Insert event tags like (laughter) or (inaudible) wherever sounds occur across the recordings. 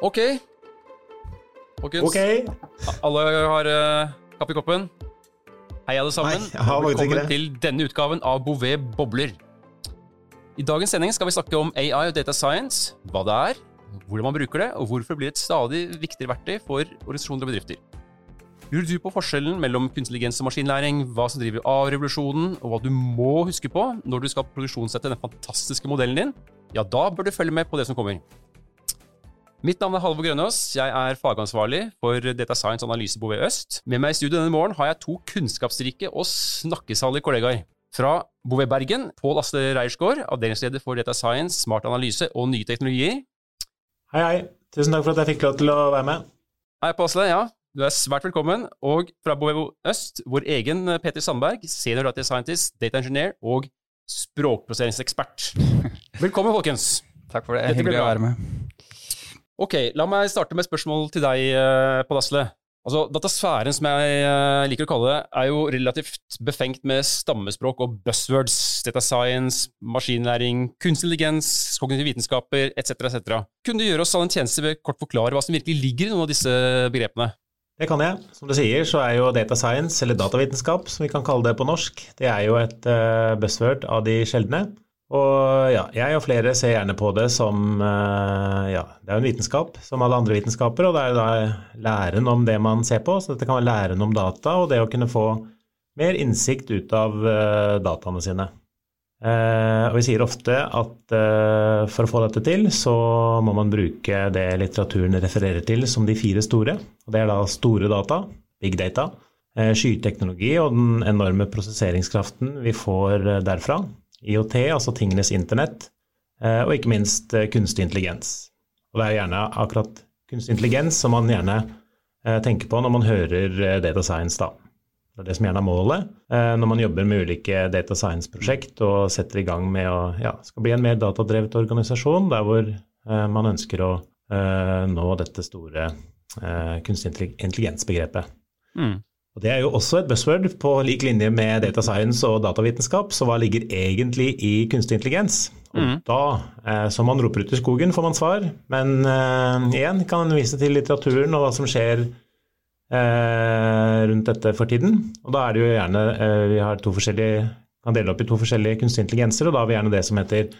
Ok. Folkens, okay. alle har uh, kaffe i koppen. Hei, alle sammen. Ikke Velkommen til denne utgaven av Bouvet bobler. I dagens sending skal vi snakke om AI og data science, hva det er, hvordan man bruker det, og hvorfor det blir et stadig viktigere verktøy for organisasjoner og bedrifter. Lurer du på forskjellen mellom kunstig intelligens og maskinlæring, hva som driver av revolusjonen, og hva du må huske på når du skal produksjonssette den fantastiske modellen din, ja, da bør du følge med på det som kommer. Mitt navn er Halvor Grønås. Jeg er fagansvarlig for Data Science Analyse Bouvet Øst. Med meg i studio denne morgen har jeg to kunnskapsrike og snakkesalige kollegaer. Fra Bouvet Bergen, Pål Asle Reiersgaard, avdelingsleder for Data Science, smart analyse og nye teknologier. Hei, hei. Tusen takk for at jeg fikk lov til å være med. Hei, Pål Asle. Ja, du er svært velkommen. Og fra Bouvet Øst, vår egen Peter Sandberg, senior data scientist, data engineer og språkproseringsekspert. (laughs) Velkommen, folkens. Takk for det. Hyggelig å være med. Ok, la meg starte med et spørsmål til deg, eh, Pål Asle. Altså, datasfæren, som jeg eh, liker å kalle det, er jo relativt befengt med stammespråk og buzzwords, data science, maskinlæring, kunstig intelligens, kognitive vitenskaper etc. etc. Kunne du gjøre oss all en tjeneste ved kort forklare hva som virkelig ligger i noen av disse begrepene? Det kan jeg. Som du sier, så er jo data science, eller datavitenskap, som vi kan kalle det på norsk, det er jo et uh, buzzword av de sjeldne. Og ja, jeg og flere ser gjerne på det som eh, Ja, det er jo en vitenskap, som alle andre vitenskaper, og det er jo da læren om det man ser på. Så dette kan være læren om data, og det å kunne få mer innsikt ut av eh, dataene sine. Eh, og vi sier ofte at for å få dette til, så må man bruke det litteraturen refererer til som de fire store. Og det er da store data, big data, skyteknologi og den enorme prosesseringskraften vi får derfra. IOT, altså tingenes internett, eh, og ikke minst eh, kunstig intelligens. Og det er gjerne akkurat kunstig intelligens som man gjerne eh, tenker på når man hører data science, da. Det er det som gjerne er målet når man jobber med ulike data science-prosjekt og setter i gang med å ja, skal bli en mer datadrevet organisasjon der hvor man ønsker å nå dette store kunstig intelligens-begrepet. Mm. Og Det er jo også et buzzword på lik linje med data science og datavitenskap, så hva ligger egentlig i kunstig intelligens? Og Mm. da, eh, som man roper ut i skogen, får man svar, men uh, igjen kan man vise til litteraturen og hva som skjer uh, rundt dette for tiden. Og da er det jo gjerne uh, Vi har to forskjellige, kan dele opp i to forskjellige kunstige intelligenser, og da har vi gjerne det som heter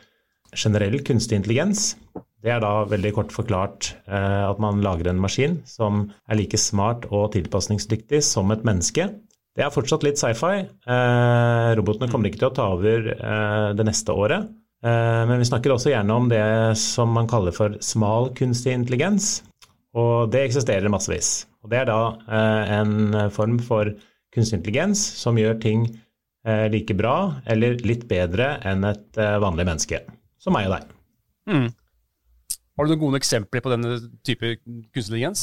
generell kunstig intelligens. Det er da veldig kort forklart eh, at man lager en maskin som er like smart og tilpasningsdyktig som et menneske. Det er fortsatt litt sci-fi. Eh, robotene kommer ikke til å ta over eh, det neste året. Men vi snakker også gjerne om det som man kaller for smal kunstig intelligens. Og det eksisterer massevis. Og det er da en form for kunstig intelligens som gjør ting like bra eller litt bedre enn et vanlig menneske. Som meg og deg. Mm. Har du noen gode eksempler på denne type kunstig intelligens?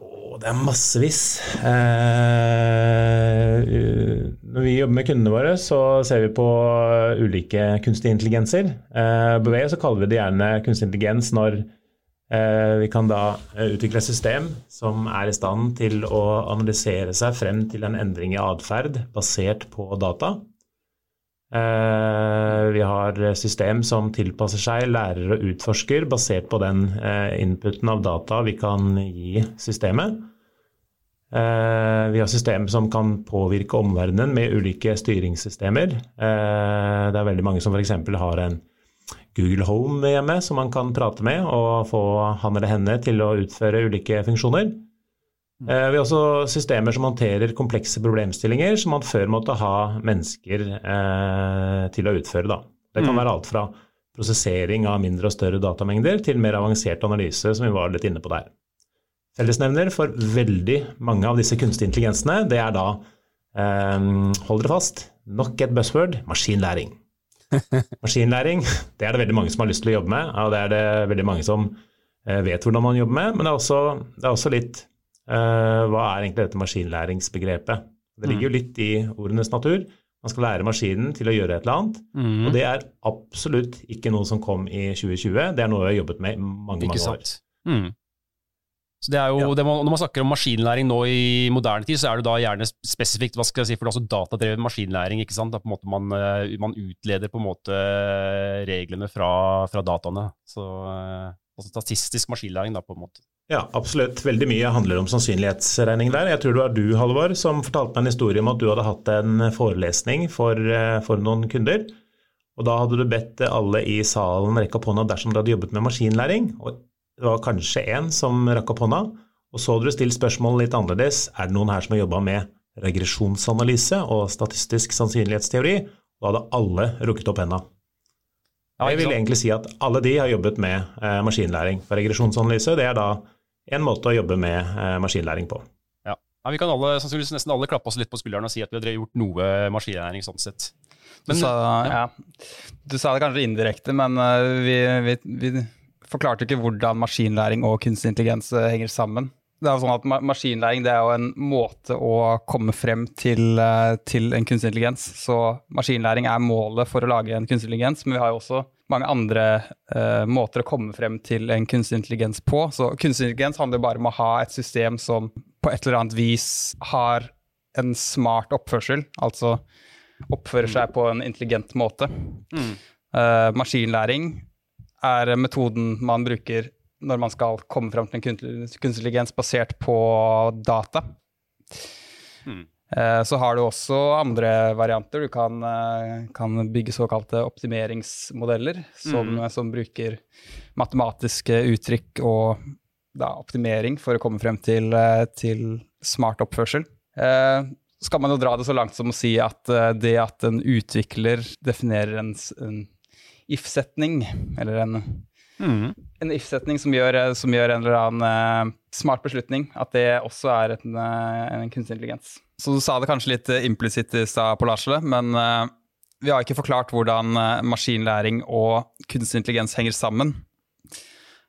Oh, det er massevis. Eh, når vi jobber med kundene våre, så ser vi på ulike kunstige intelligenser. Eh, på vei så kaller vi det gjerne kunstig intelligens når eh, vi kan da eh, utvikle et system som er i stand til å analysere seg frem til en endring i atferd basert på data. Eh, Vi har system som tilpasser seg, lærer og utforsker basert på den eh, inputen av data vi kan gi systemet. Eh, Vi har system som kan påvirke omverdenen med ulike styringssystemer. Det er veldig mange som f.eks. har en Google Home hjemme som man kan prate med og få han eller henne til å utføre ulike funksjoner. Eh, Vi har også systemer som håndterer komplekse problemstillinger som man før måtte ha mennesker eh, til å utføre. Da. Det kan Mm. være alt fra prosessering av mindre og større datamengder til mer avansert analyse, som vi var litt inne på der. Fellesnevner for veldig mange av disse kunstige intelligensene, det er da, eh, hold dere fast, nok et buzzword, maskinlæring. (laughs) Maskinlæring, det er det veldig mange som har lyst til å jobbe med, og det er det veldig mange som eh, vet hvordan man jobber med, men det er også, det er også litt hva er egentlig dette maskinlæringsbegrepet? Det ligger jo litt i ordenes natur. Man skal lære maskinen til å gjøre et eller annet. Mm. Og det er absolutt ikke noe som kom i 2020. Det er noe vi har jobbet med i mange, mange år. Mm. Så det er jo, Ja. det man, Når man snakker om maskinlæring nå i moderne tid, så er det da gjerne spesifikt hva skal jeg si, for det er også datadrevet maskinlæring. ikke sant? Da på en måte man, eh, man utleder på en måte reglene fra, fra dataene. Så eh, altså statistisk maskinlæring, da, på en måte. Ja, absolutt. Veldig mye handler om sannsynlighetsregning der. Jeg tror det var du, Halvor, som fortalte meg en historie om at du hadde hatt en forelesning for, eh, for noen kunder. Og da hadde du bedt alle i salen rekke opp hånda dersom du hadde jobbet med maskinlæring. Og det var kanskje én som rakk opp hånda. Og så hadde du stilt spørsmålet litt annerledes. Er det noen her som har jobba med regresjonsanalyse og statistisk sannsynlighetsteori? Da hadde alle rukket opp henda. Jeg vil egentlig si at alle de har jobbet med eh, maskinlæring. For regresjonsanalyse det er da en måte å jobbe med eh, maskinlæring på. Ja. Ja, vi kan alle, sannsynligvis nesten alle klappe oss litt på skulderen og si at vi har gjort noe maskinlæring sånn sett. Du, sa, ja. du sa det kanskje indirekte, men uh, vi, vi, vi forklarte ikke hvordan maskinlæring og kunstig intelligens uh, henger sammen. Det er jo sånn at Maskinlæring det er jo en måte å komme frem til, til en kunstig intelligens. Så maskinlæring er målet for å lage en kunstig intelligens, men vi har jo også mange andre måter å komme frem til en kunstig intelligens på. Så kunstig intelligens handler bare om å ha et system som på et eller annet vis har en smart oppførsel. altså oppfører seg på en intelligent måte. Mm. Uh, maskinlæring er metoden man bruker når man skal komme fram til en kunstig intelligens basert på data. Mm. Uh, så har du også andre varianter. Du kan, uh, kan bygge såkalte optimeringsmodeller som, Mm. som bruker matematiske uttrykk og da, optimering for å komme frem til, til smart oppførsel. Så kan man jo dra det så langt som å si at det at en utvikler definerer en, en if-setning, eller en, Mm. en if-setning som, som gjør en eller annen uh, smart beslutning, at det også er en, uh, en kunstig intelligens. Så du sa det kanskje litt uh, implisitt i stad, Pål Arsle, men vi har ikke forklart hvordan maskinlæring og kunstig intelligens henger sammen.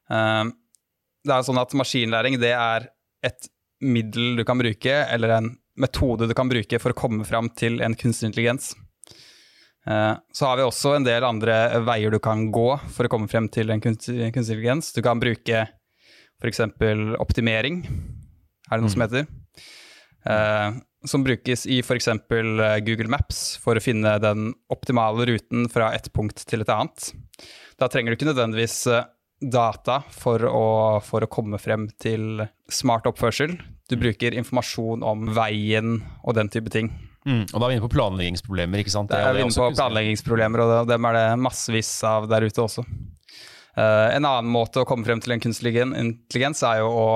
Det er sånn at maskinlæring det er et middel du kan bruke, eller en metode du kan bruke for å komme fram til en kunstig intelligens. Eh, Så har vi også en del andre veier du kan gå for å komme frem til en kunstig intelligens. Du kan bruke f.eks. optimering, er det noe som heter. Eh, Som brukes i f.eks. Google Maps for å finne den optimale ruten fra et punkt til et annet. Da trenger du ikke nødvendigvis eh, data for å, for å komme frem til smart oppførsel. Du bruker informasjon om veien og den type ting. Mm. Og da er vi inne på planleggingsproblemer, ikke sant? Det er vi inne på planleggingsproblemer, og dem er det massevis av der ute også. Uh, en annen måte å komme frem til en kunstig intelligens er jo å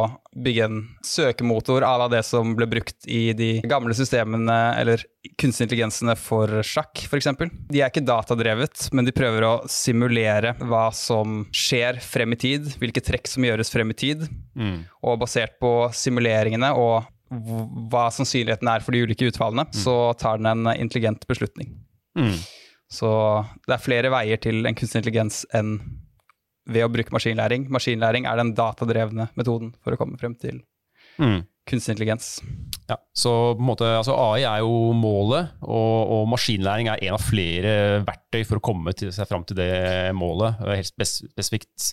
bygge en søkemotor à la det som ble brukt i de gamle systemene, eller kunstig intelligensene for sjakk, f.eks. De er ikke datadrevet, men de prøver å simulere hva som skjer frem i tid, hvilke trekk som gjøres frem i tid, Mm. og basert på simuleringene og hva sannsynligheten er for de ulike utfallene, så tar den en intelligent beslutning. Mm. Så det er flere veier til en kunstig intelligens enn ved å bruke maskinlæring. Maskinlæring er den datadrevne metoden for å komme frem til Mm. kunstig intelligens. Ja, så måte, altså AI er jo målet, og, og maskinlæring er en av flere verktøy for å komme til, seg fram til det målet. Helt spes, spesifikt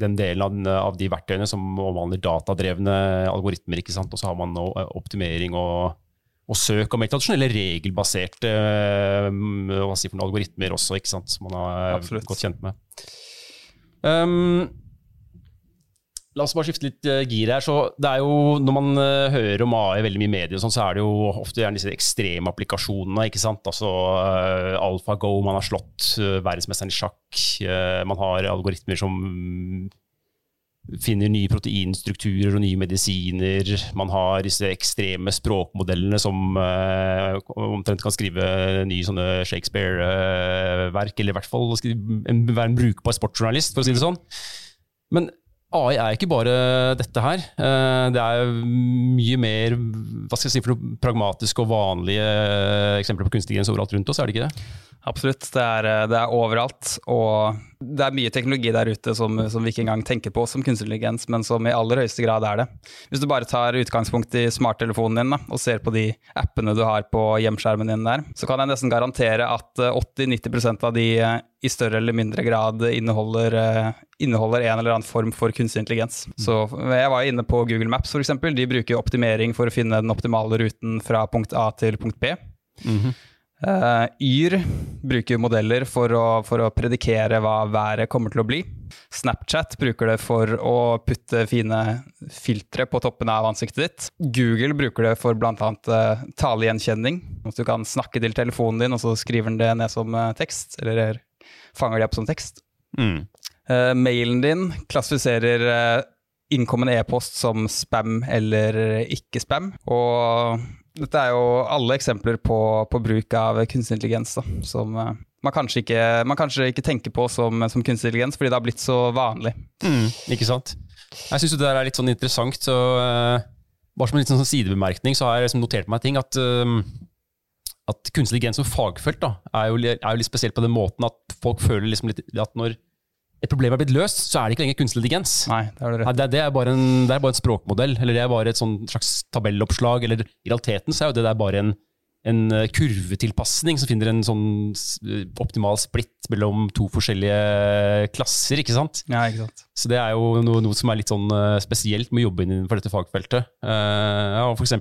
den delen av, av de verktøyene som omhandler datadrevne algoritmer. ikke sant? Og så har man nå eh, optimering og, og søk, og mer tradisjonelle regelbaserte eh, hva si for noen algoritmer også, ikke sant? som man har Absolutt. godt kjent med. Um, La oss bare skifte litt eh, gir her. Så det er jo, når man eh, hører om AI veldig mye i media, sånn, så er det jo ofte gjerne disse ekstreme applikasjonene. ikke sant? Altså uh, AlphaGo, man har slått eh, verdensmesteren i sjakk. man har algoritmer som finner nye proteinstrukturer og nye medisiner. Man har disse ekstreme språkmodellene som omtrent kan skrive nye sånne Shakespeare-verk, eller i hvert fall være en brukbar sportsjournalist, for å si det sånn. Men AI er ikke bare dette her. Eh, Det er mye mer hva skal jeg si, for noe pragmatiske og vanlige eh, eksempler på kunstig grense overalt rundt oss, er det ikke det? Absolutt. Det er, eh, det er overalt. Og det er mye teknologi der ute som, som vi ikke engang tenker på som kunstig intelligens, men som i aller høyeste grad er det. Hvis du bare tar utgangspunkt i smarttelefonen din da, og ser på de appene du har på hjemskjermen din der, så kan jeg nesten garantere at eh, 80-90% av de eh, i større eller mindre grad inneholder, eh, inneholder en eller annen form for kunstig intelligens. Så jeg var inne på Google Maps f.eks. De bruker optimering for å finne den optimale ruten fra punkt A til punkt B. Eh, Yr bruker modeller for å, for å predikere hva været kommer til å bli. Snapchat bruker det for å putte fine filtre på toppen av ansiktet ditt. Google bruker det for bl.a. Uh, talegjenkjenning. At du kan snakke til telefonen din, og så skriver den det ned som uh, tekst, eller fanger det opp som tekst. Mm. Uh, mailen din klassifiserer uh, innkommende e-post som spam eller ikke spam. Og dette er jo alle eksempler på, på bruk av kunstig intelligens da, som uh, man, kanskje ikke, man kanskje ikke tenker på som, som, kunstig intelligens, fordi det har blitt så vanlig. Mm, ikke sant. Jeg syns det der er litt sånn interessant. så Bare som en sånn sidebemerkning så har jeg liksom notert meg ting at at kunstig intelligens som fagfelt da, er, jo, er, jo, litt spesielt på den måten at folk føler liksom litt at når et problem er blitt løst, så er det ikke lenger kunstig intelligens. Nei, Det er det rett. Det, det, er bare en, det er bare en språkmodell, eller det er bare et slags tabelloppslag. eller I realiteten så er jo det der bare en, en eh, kurvetilpasning som finner en sånn eh, optimal splitt mellom to forskjellige klasser, ikke sant? Ja, ikke sant. Så det er jo noe, noe som er litt sånn eh, spesielt med å jobbe innenfor dette fagfeltet. Uh, ja, F.eks.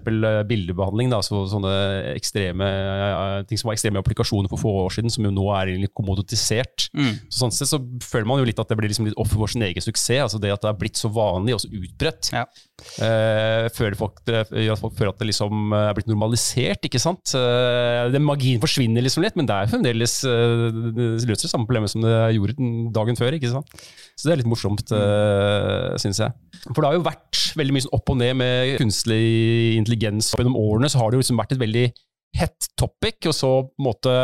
bildebehandling, da, så, sånne ekstreme ting som var ekstreme applikasjoner for få år siden, som jo nå er litt kommoditisert. Mm. Så sånn sett så føler man jo litt at det blir liksom litt offer for sin egen suksess. altså Det at det er blitt så vanlig og så utbredt. Ja. Uh, føler folk, gjør at folk føler at det liksom er blitt normalisert, ikke sant? Uh, den magien forsvinner liksom litt, men det er fremdeles det løser det samme problemet som det gjorde dagen før. ikke sant? Så det er litt morsomt, uh, syns jeg. For det har jo vært veldig mye sånn opp og ned med kunstig intelligens. Gjennom årene så har det jo liksom vært et veldig hett topic, og så på en måte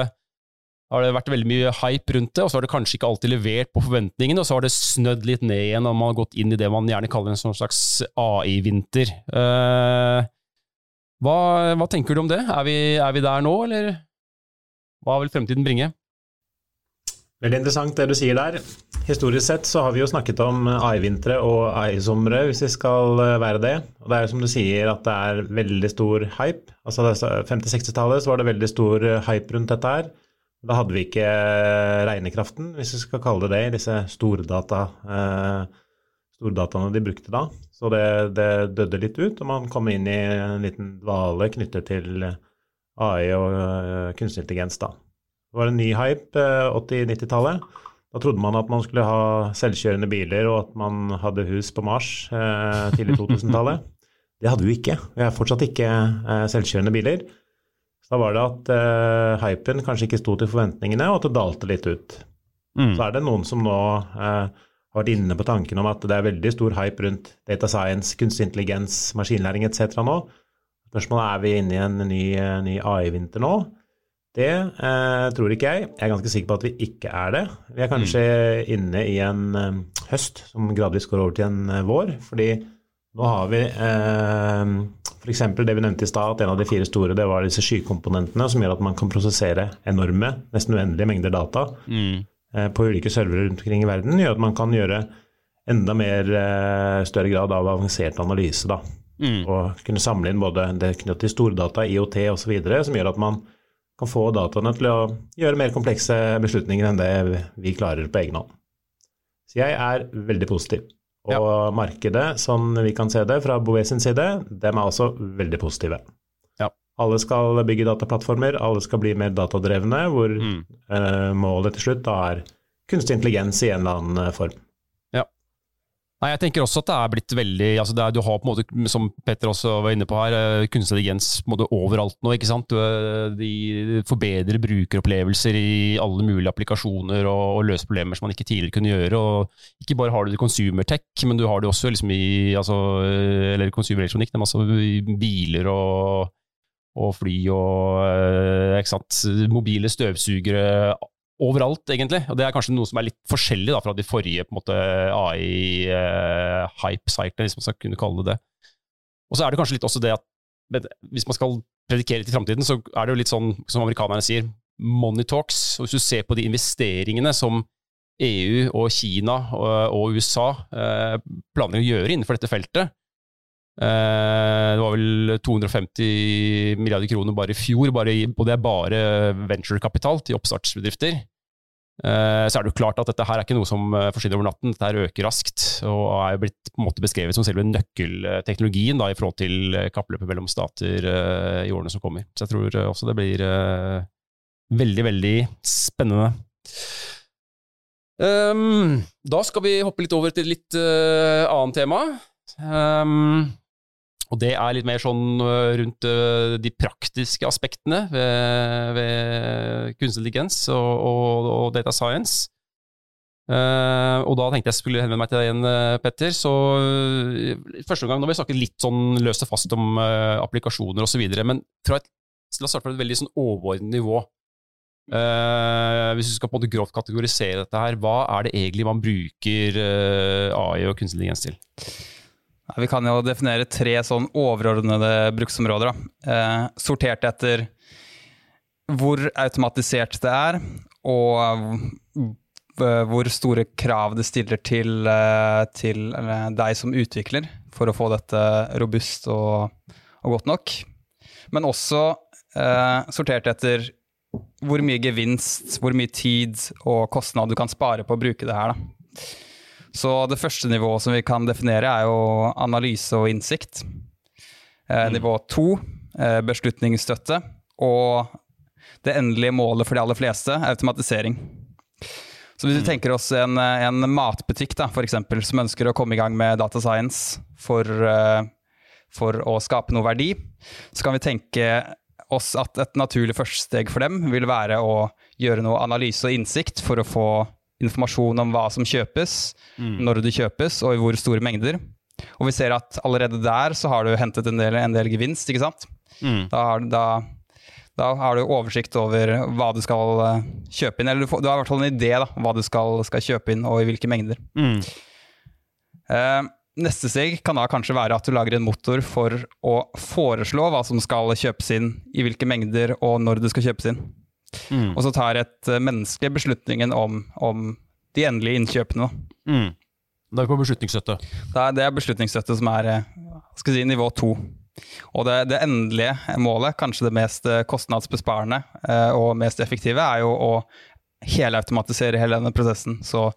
har det vært veldig mye hype rundt det, og så har det kanskje ikke alltid levert på forventningene, og så har det snødd litt ned igjen, og man har gått inn i det man gjerne kaller en sånn slags AI-vinter. Uh, hva, hva, tenker du om det? Er vi, er vi, der nå, eller hva vil fremtiden bringe? Veldig interessant det du sier der. Historisk sett så har vi jo snakket om AI-vintre og AI-somre, hvis vi skal eh, være det. Og det er jo som du sier at det er veldig stor hype. Altså 50-60-tallet så var det veldig stor eh, hype rundt dette her. Da hadde vi ikke eh, regnekraften, hvis vi skal kalle det det, i disse stordata, eh, stordataene de brukte da. Så det, det, døde litt ut, og man kom inn i en liten dvale knyttet til AI og uh, kunstig intelligens. da. Det var en ny hype uh, 80-90-tallet. Da trodde man at man skulle ha selvkjørende biler, og at man hadde hus på Mars eh, tidlig (laughs) 2000-tallet. Det hadde vi ikke. Vi har fortsatt ikke eh, selvkjørende biler. Så da var det at hypen kanskje ikke sto til forventningene, og at det dalte litt ut. Mm. Så er det noen som nå har vært inne på tanken om at det er veldig stor hype rundt data science, kunstig intelligens, maskinlæring etc. nå. Spørsmålet er vi inne i en ny, ny AI-vinter nå. Det eh, tror ikke jeg. Jeg er ganske sikker på at vi ikke er det. Vi er kanskje mm. inne i en um, høst som gradvis går over til en uh, vår. Fordi nå har vi eh, f.eks. det vi nevnte i stad, at en av de fire store det var disse skykomponentene som gjør at man kan prosessere enorme, nesten uendelige mengder data. Mm. Eh, på ulike servere rundt omkring i verden, gjør at man kan gjøre enda mer eh, større grad av avansert analyse. da. Mm. Og kunne samle inn både det knyttet til stordata, IOT osv., som gjør at man kan få dataene til å gjøre mer komplekse beslutninger enn det vi klarer på egen hånd. Så jeg er veldig positiv. Og ja. markedet, sånn vi kan se det fra Bouvet sin side, dem er også veldig positive. Alle skal bygge dataplattformer, alle skal bli mer datadrevne, hvor mm. uh, målet til slutt da er kunstig intelligens i en eller annen eh, form. Ja. Nei, jeg tenker også at det er blitt veldig altså er, Du har på en måte, som Petter også var inne på her, eh, kunstig intelligens på en måte overalt nå. ikke sant? Du, de forbedrer brukeropplevelser i alle mulige applikasjoner og, og løser problemer som man ikke tidligere kunne gjøre. og Ikke bare har du det consumer tech, men du har det også liksom i altså, eller consumer elektronikk, det er masse biler og og fly og eh, sant, mobile støvsugere overalt, egentlig. Og det er kanskje noe som er litt forskjellig da, fra de forrige AI-hype-cyclene, eh, hvis man skal kunne kalle det det. Og så er det kanskje litt også det at hvis man skal predikere til framtiden, så er det jo litt sånn som amerikanerne sier, money talks. Og hvis du ser på de investeringene som EU og Kina og, og USA eh, planlegger å gjøre innenfor dette feltet, Eh, det var vel 250 milliarder kroner bare i fjor, bare og det er bare venturekapital til oppstartsbedrifter. Eh, så er det jo klart at dette her er ikke noe som eh, forsvinner over natten. Dette her øker raskt, og er jo blitt på en måte beskrevet som selve nøkkelteknologien da, i forhold til kappløpet mellom stater i årene som kommer. Så jeg tror også det blir veldig, veldig spennende. Um, da skal vi hoppe litt over til litt uh, annet tema. Um, og det er litt mer sånn uh, rundt uh, de praktiske aspektene ved, ved kunstig intelligens og, og, og, data science. og da tenkte jeg skulle henvende meg til deg igjen, Petter. Så første gang, Nå har vi snakket litt sånn løst og fast om applikasjoner osv., men fra et, la oss starte fra et veldig sånn overordnet nivå. Uh, hvis du skal på en måte grovt kategorisere dette her, hva er det egentlig man bruker uh, AI og kunstig intelligens til? Vi kan jo definere tre sånn overordnede bruksområder. Eh, sortert etter hvor automatisert det er, og hvor store krav det stiller til, til deg som utvikler for å få dette robust og, og godt nok. Men også sortert etter hvor mye gevinst, hvor mye tid og kostnad du kan spare på å bruke det her. Da. Så det første nivået som vi kan definere, er jo analyse og innsikt. Eh, mm. Nivå to, eh, beslutningsstøtte. Og det endelige målet for de aller fleste, automatisering. Så hvis vi mm. tenker oss en, en matbutikk da, for eksempel, som ønsker å komme i gang med data science for, eh, for å skape noe verdi, så kan vi tenke oss at et naturlig første steg for dem vil være å gjøre noe analyse og innsikt for å få informasjon om hva som kjøpes, mm. når det kjøpes og i hvor store mengder. Og vi ser at allerede der så har du hentet en del, en del gevinst, ikke sant. Mm. Da, har, da, da, har, du oversikt over hva du skal uh, kjøpe inn, eller du, får, du, har i hvert fall en idé da, hva du skal, skal, kjøpe inn og i hvilke mengder. Mm. Uh, Neste steg kan da kanskje være at du lager en motor for å foreslå hva som skal kjøpes inn, i hvilke mengder og når det skal kjøpes inn. Mm. Og så tar et eh, menneske beslutningen om, om de endelige innkjøpene. Mm. Da er det på beslutningsstøtte? Det er beslutningsstøtte som er eh, skal si, nivå to. Og det, det, endelige målet, kanskje det mest eh, kostnadsbesparende og mest effektive, er jo å helautomatisere hele denne prosessen. Så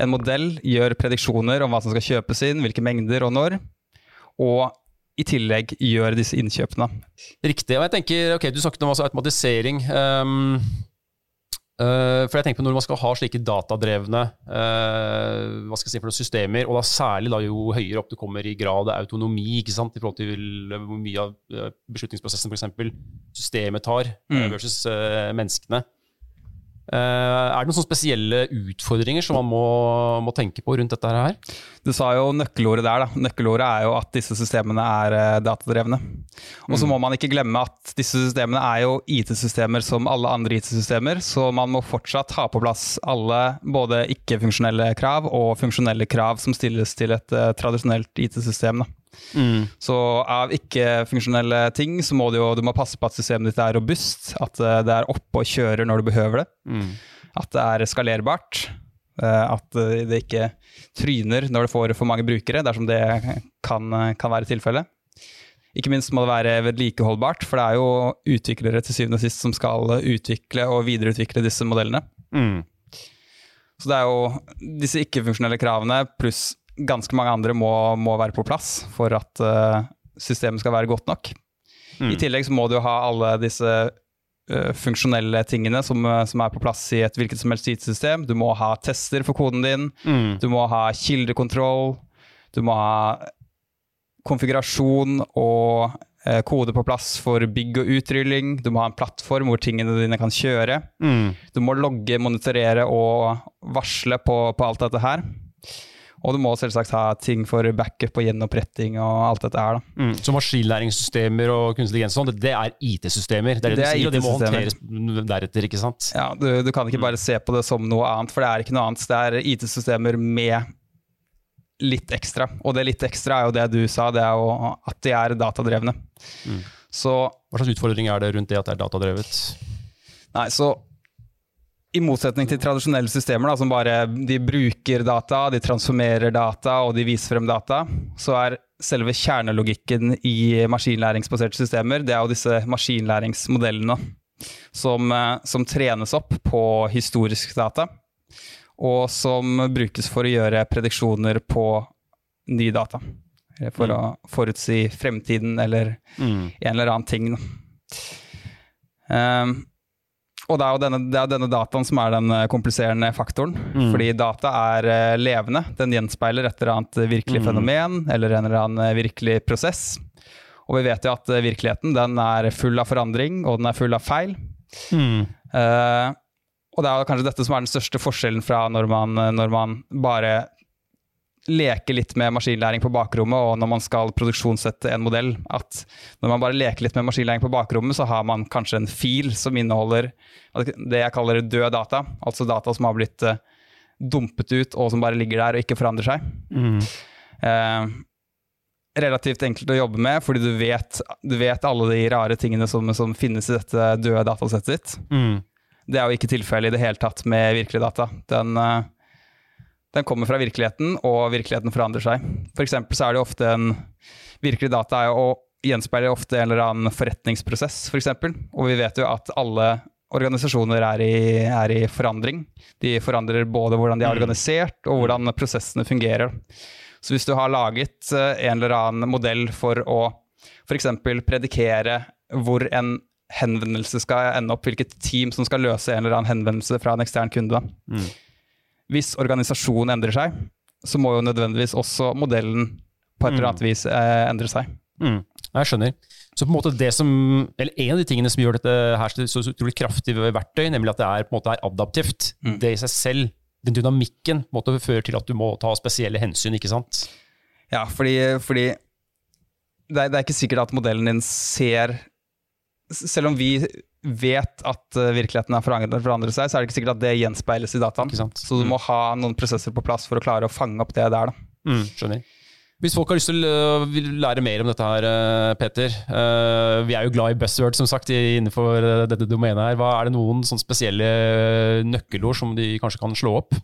en modell gjør prediksjoner om hva som skal kjøpes inn, hvilke mengder og når. Og i tillegg gjør disse innkjøpene. Riktig. og jeg tenker, ok, Du snakket om altså automatisering. Um, uh, for jeg tenker på Når man skal ha slike datadrevne uh, hva skal jeg si for noen systemer, og da særlig da jo høyere opp du kommer i grad av autonomi ikke sant, i forhold til hvor mye av beslutningsprosessen for eksempel, systemet tar mm. versus uh, menneskene, Eh, er det noen sånne spesielle utfordringer som man må, må, tenke på rundt dette her? Du sa jo nøkkelordet der. da. Nøkkelordet er jo at disse systemene er eh, datadrevne. Og så mm. må man ikke glemme at disse systemene er jo IT-systemer som alle andre IT-systemer, så man må fortsatt ha på plass alle både ikke-funksjonelle krav og funksjonelle krav som stilles til et uh, tradisjonelt IT-system. da. Mm. Så av ikke-funksjonelle ting så må du jo du må passe på at systemet ditt er robust. At eh, det er oppe og kjører når du behøver det. Mm. At det er skalerbart. Eh, at eh, det ikke tryner når det får for mange brukere, dersom det kan, kan være tilfellet. Ikke minst må det være vedlikeholdbart, for det er jo utviklere til syvende og sist som skal utvikle og videreutvikle disse modellene. Mm. Så det er jo disse ikke-funksjonelle kravene pluss ganske mange andre må, må være på plass for at uh, systemet skal være godt nok. Mm. I tillegg så må du ha alle disse uh, funksjonelle tingene som, uh, som, er på plass i et hvilket som helst IT-system. Du må ha tester for koden din, mm. du må ha kildekontroll, du må ha konfigurasjon og kode på plass for bygg og utrylling. Du må ha en plattform hvor tingene dine kan kjøre. Mm. Du må logge, monitorere og varsle på, på alt dette her. Og du må selvsagt ha ting for backup og gjenoppretting og alt dette her. Mm, så maskinlæringssystemer og kunstig intelligens sånn, det er IT-systemer? Det, er det, det, sier, og det må håndteres deretter, ikke sant? Ja, du, du, kan ikke bare se på det som noe annet, for det er ikke noe annet. Det er IT-systemer med litt ekstra. Og det litt ekstra er jo det du sa, det er jo at de er datadrevne. Mm. Så, Hva slags utfordring er det rundt det at det er datadrevet? Nei, så i motsetning til tradisjonelle systemer, da, som bare de bruker data, de transformerer data og de viser frem data, så er selve kjernelogikken i maskinlæringsbaserte systemer det er jo disse maskinlæringsmodellene som, eh, som trenes opp på historisk data, og som brukes for å gjøre prediksjoner på ny data. For mm. å forutsi fremtiden eller mm. en eller annen ting. Um, og det er jo denne, er denne dataen som er den eh, kompliserende faktoren. Mm. Fordi data er eh, levende. Den gjenspeiler et eller annet virkelig Mm. fenomen eller en eller annen eh, virkelig prosess. Og vi vet jo at eh, virkeligheten den er full av forandring, og den er full av feil. Mm. Uh, og det er kanskje dette som er den største forskjellen fra når man, når man bare leker litt med maskinlæring på bakrommet, og når man skal produksjonssette en modell. At når man bare leker litt med maskinlæring på bakrommet, så har man kanskje en fil som inneholder det jeg kaller død data. Altså data som har blitt eh, dumpet ut, og som bare ligger der og ikke forandrer seg. Mm. Eh, relativt enkelt å jobbe med, fordi du vet, du vet alle de rare tingene som, som finnes i dette døde datasettet ditt. Mm. Det er jo ikke tilfellet i det hele tatt med virkelige data. Den, eh, den kommer fra virkeligheten, og virkeligheten forandrer seg. For så er det ofte en Virkelig data er jo å gjenspeile ofte en eller annen forretningsprosess, f.eks. For eksempel. og vi vet jo at alle organisasjoner er i, er i forandring. De forandrer både hvordan de er organisert, og hvordan prosessene fungerer. Så hvis du har laget eh, en eller annen modell for å f.eks. predikere hvor en henvendelse skal ende opp, hvilket team som skal løse en eller annen henvendelse fra en ekstern kunde. Mm. Hvis organisasjonen endrer seg, så må jo nødvendigvis også modellen på et eller annet vis eh, endre seg. Mm. Jeg skjønner. Så på en måte det som, eller En av de tingene som gjør dette her til så utrolig kraftig verktøy, nemlig at det er, på en måte er adaptivt, Mm. det i seg selv, den dynamikken, på en måte fører til at du må ta spesielle hensyn. ikke sant? Ja, fordi, fordi det, er, det er ikke sikkert at modellen din ser Selv om vi vet at eh, virkeligheten har forandret, seg, så er det ikke sikkert at det gjenspeiles i dataen. Så du må ha noen prosesser på plass for å klare å fange opp det der. Da. Mm, skjønner. Hvis folk har lyst til å vil lære mer om dette her, eh, Peter eh, Vi er jo glad i buzzword, som sagt, innenfor eh, dette domenet her. Hva Er det noen spesielle eh, nøkkelord som de kanskje kan slå opp?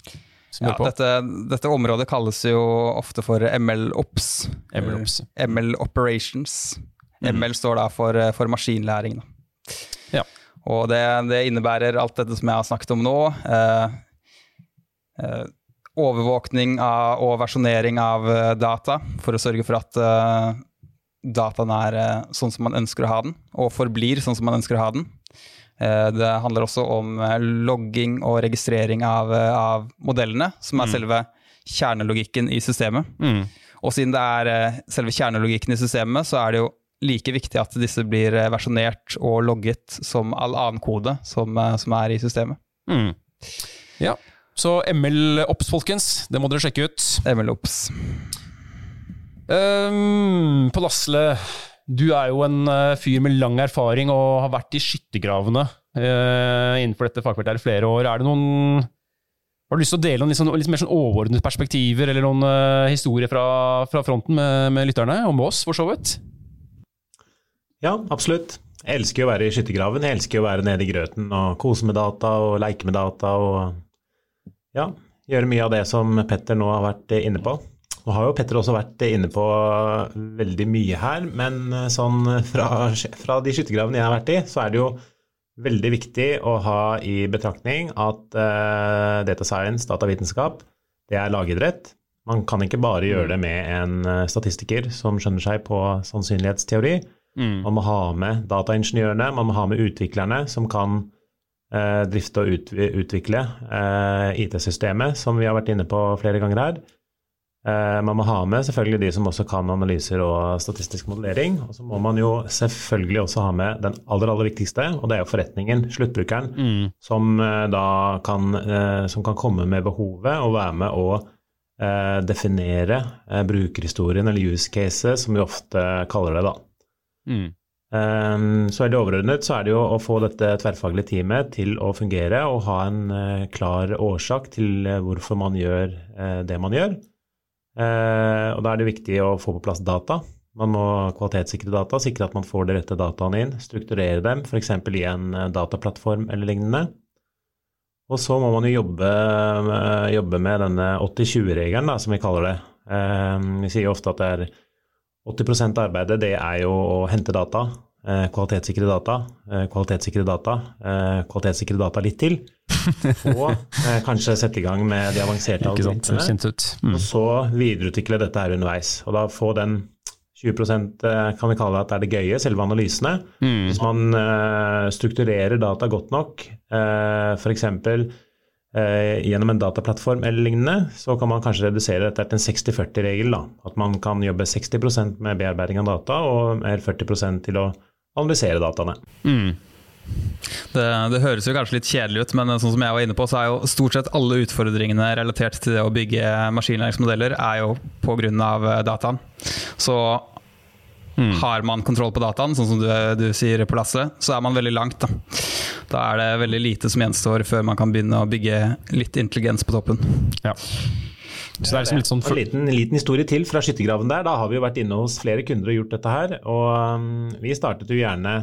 Ja, dette, dette området kalles jo ofte for ML-OPS. MLOps. ML Operations. ML står da for, eh, for maskinlæring. Da. Ja. Og det, det innebærer alt dette som jeg har snakket om nå. Eh, eh, overvåkning av, og versjonering av eh, data for å sørge for at eh, dataen er eh, sånn som man ønsker å ha den, og forblir sånn som man ønsker å ha den. Eh, det handler også om logging og registrering av, av modellene, som er selve kjernelogikken i systemet. Mm. Og siden det er selve kjernelogikken i systemet, så er det jo like viktig at disse blir eh, versjonert og logget som all annen kode som, eh, som er i systemet. Mm. Ja. Så ML Ops, folkens. Det må dere sjekke ut. MLOps. Um, På Asle, du er jo en eh, fyr med lang erfaring og har vært i skyttergravene uh, innenfor dette fagfeltet her i flere år. Er det noen Har du lyst til å dele noen sånn, litt mer sånn overordnede perspektiver eller noen uh, historier fra, fra fronten med, med lytterne, med oss, for så vidt? Ja, absolutt. Jeg elsker jo å være i skyttergraven. Jeg elsker å være nede i grøten og kose med data og leke med data og ja, gjøre mye av det som Petter nå har vært inne på. Nå har jo Petter også vært inne på veldig mye her, men sånn fra, fra de skyttergravene jeg har vært i, så er det jo veldig viktig å ha i betraktning at uh, data science, datavitenskap, det er lagidrett. Man kan ikke bare gjøre det med en eh, statistiker som skjønner seg på sannsynlighetsteori. Man må ha med dataingeniørene, man må ha med utviklerne som kan eh, drifte og ut, utvikle eh, IT-systemet, som vi har vært inne på flere ganger her. Eh, man må ha med selvfølgelig de som også kan analyser og statistisk modellering. Og så må man jo selvfølgelig også ha med den aller, aller viktigste, og det er jo forretningen, sluttbrukeren, som eh, da kan, eh, som kan komme med behovet og være med å eh, definere brukerhistorien eller use cases, som vi ofte kaller det, da. Mm. Um, så det overordnet så er det jo å få dette tverrfaglige teamet til å fungere og ha en eh, klar årsak til eh, hvorfor man gjør eh, det man gjør. Eh, og da er det viktig å få på plass data. Man må kvalitetssikre data, sikre at man får de rette dataene inn, strukturere dem, f.eks. i en dataplattform eller lignende. Og så må man jo jobbe, jobbe med denne 80-20-regelen, som vi kaller det. Eh, vi sier jo ofte at det er 80 av arbeidet det er jo å hente data, eh, kvalitetssikre data, eh, kvalitetssikre data, eh, kvalitetssikre data litt til, (laughs) og kanskje sette i gang med de avanserte algoritmene, Mm. og så videreutvikle dette her underveis. Og da få den 20% kan vi kalle at det er det gøye, selve analysene. Mm. Hvis man strukturerer data godt nok, f.eks. Uh, gjennom en dataplattform eller lignende, så kan man kanskje redusere dette til en 60-40-regel. At man kan jobbe 60% med bearbeiding av data og mer 40 til å analysere dataene. Mm. Det, det, høres jo kanskje litt kjedelig ut, men sånn som jeg var inne på, så er jo stort sett alle utfordringene relatert til det å bygge maskinlæringsmodeller er jo pga. dataen. Så mm. har man kontroll på dataen, sånn som du, du, sier på Lasse, så er man veldig langt. Da. da er det veldig lite som gjenstår før man kan begynne å bygge litt intelligens på toppen. Ja. Så det er liksom litt sånn En liten, liten, historie til fra skyttergraven der. Da har vi jo vært inne hos flere kunder og gjort dette her. Og um, vi startet jo gjerne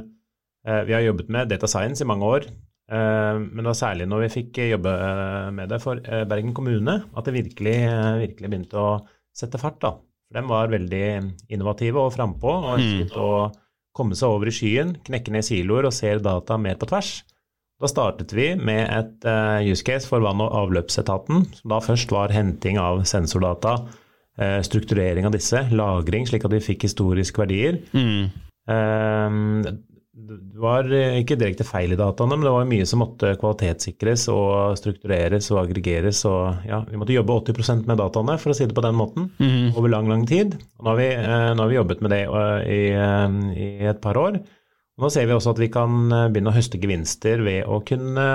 Eh, vi har jobbet med data science i mange år, eh, men det var særlig når vi fikk jobbe eh, med det for Bergen kommune, at det virkelig, virkelig begynte å sette fart. da. For De var veldig innovative og frampå og ønsket mm. å komme seg over i skyen, knekke ned siloer og se data mer på tvers. Da startet vi med et use case for vann- og avløpsetaten, som da først var henting av sensordata, strukturering av disse, lagring slik at vi fikk historiske verdier. Mm det var eh, ikke direkte feil i dataene, men det var mye som måtte kvalitetssikres og struktureres og aggregeres. og ja, Vi måtte jobbe 80% med dataene, for å si det på den måten, mm. over lang, lang tid. Og nå har vi, eh, nå har vi jobbet med det eh, i, i, et par år. Og nå ser vi også at vi kan begynne å høste gevinster ved å kunne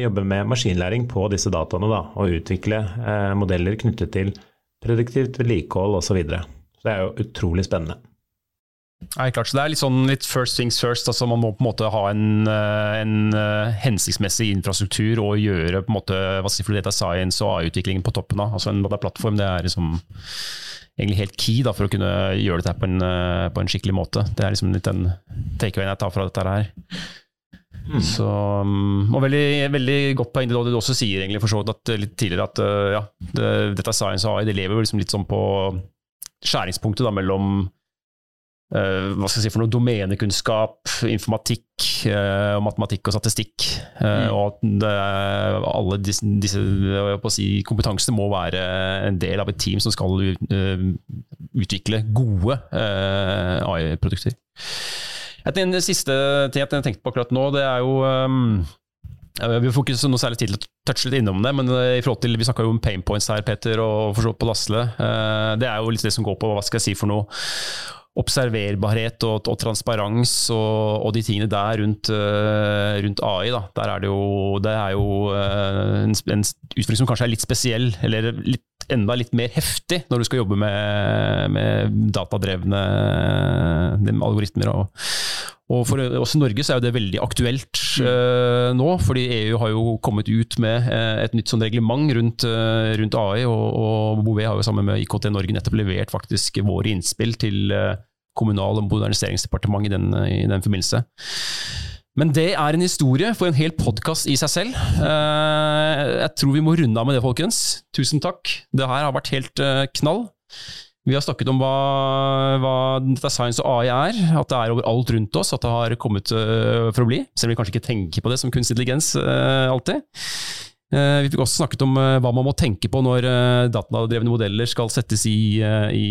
jobbe med maskinlæring på disse dataene, da, og utvikle modeller knyttet til produktivt vedlikehold osv. Så, videre. så det er jo utrolig spennende. Nei, klart, så Det er litt sånn litt first things first. altså Man må på en måte ha en, eh, en uh, hensiktsmessig infrastruktur og gjøre på en måte, hva skal si data science og AI-utviklingen på toppen av. altså En plattform det er liksom egentlig helt key da, for å kunne gjøre dette på en, uh, på en skikkelig måte. Det er liksom litt den takeawayen jeg tar fra dette her. Mm. Så, um, og veldig, veldig godt poeng det du også sier egentlig for så vidt litt tidligere, at ja, det, data science og AI det lever liksom litt sånn på skjæringspunktet da, mellom hva skal jeg si for noe domenekunnskap, informatikk, uh, matematikk og statistikk. Uh, mm. Og at det, alle disse, disse si, kompetansene må være en del av et team som skal utvikle gode AI-produkter. En siste ting jeg tenkte på akkurat nå, det er jo um, vi får ikke noe særlig tid til å touche litt innom det, men i forhold til, vi snakka jo om pain points her, Peter, og for på Lasle. Det er jo litt det som går på hva skal jeg si for noe observerbarhet og, og transparens og, og, de tingene der rundt, uh, rundt AI. Da. Der er det jo, det er jo uh, en, en, utfordring som kanskje er litt spesiell, eller litt, enda litt mer heftig når du skal jobbe med, med datadrevne algoritmer. Og, og for oss i Norge så er jo det veldig aktuelt uh, nå, fordi EU har jo kommet ut med et nytt sånn reglement rundt, rundt AI, og, og Bouvet har jo sammen med IKT Norge nettopp levert faktisk våre innspill til uh, Kommunal- og moderniseringsdepartementet i den, i den forbindelse. Men det er en historie for en hel podkast i seg selv. Eh, jeg tror vi må runde av med det, folkens. Tusen takk. Det her har vært helt eh, knall. Vi har snakket om hva, hva science og AI er, at det er overalt rundt oss, at det har kommet eh, for å bli. Selv om vi kanskje ikke tenker på det som kunstig intelligens alltid. Eh, vi fikk også snakket om hva man må tenke på når datadrevne modeller skal settes i, i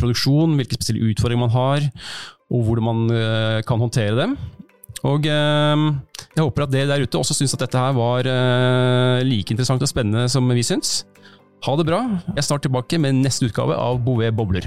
produksjon, hvilke spesielle utfordringer man har, og hvordan man kan håndtere dem. Og jeg håper at dere der ute også syns at dette her var like interessant og spennende som vi syns. Ha det bra. Jeg er snart tilbake med neste utgave av Bouvet bobler.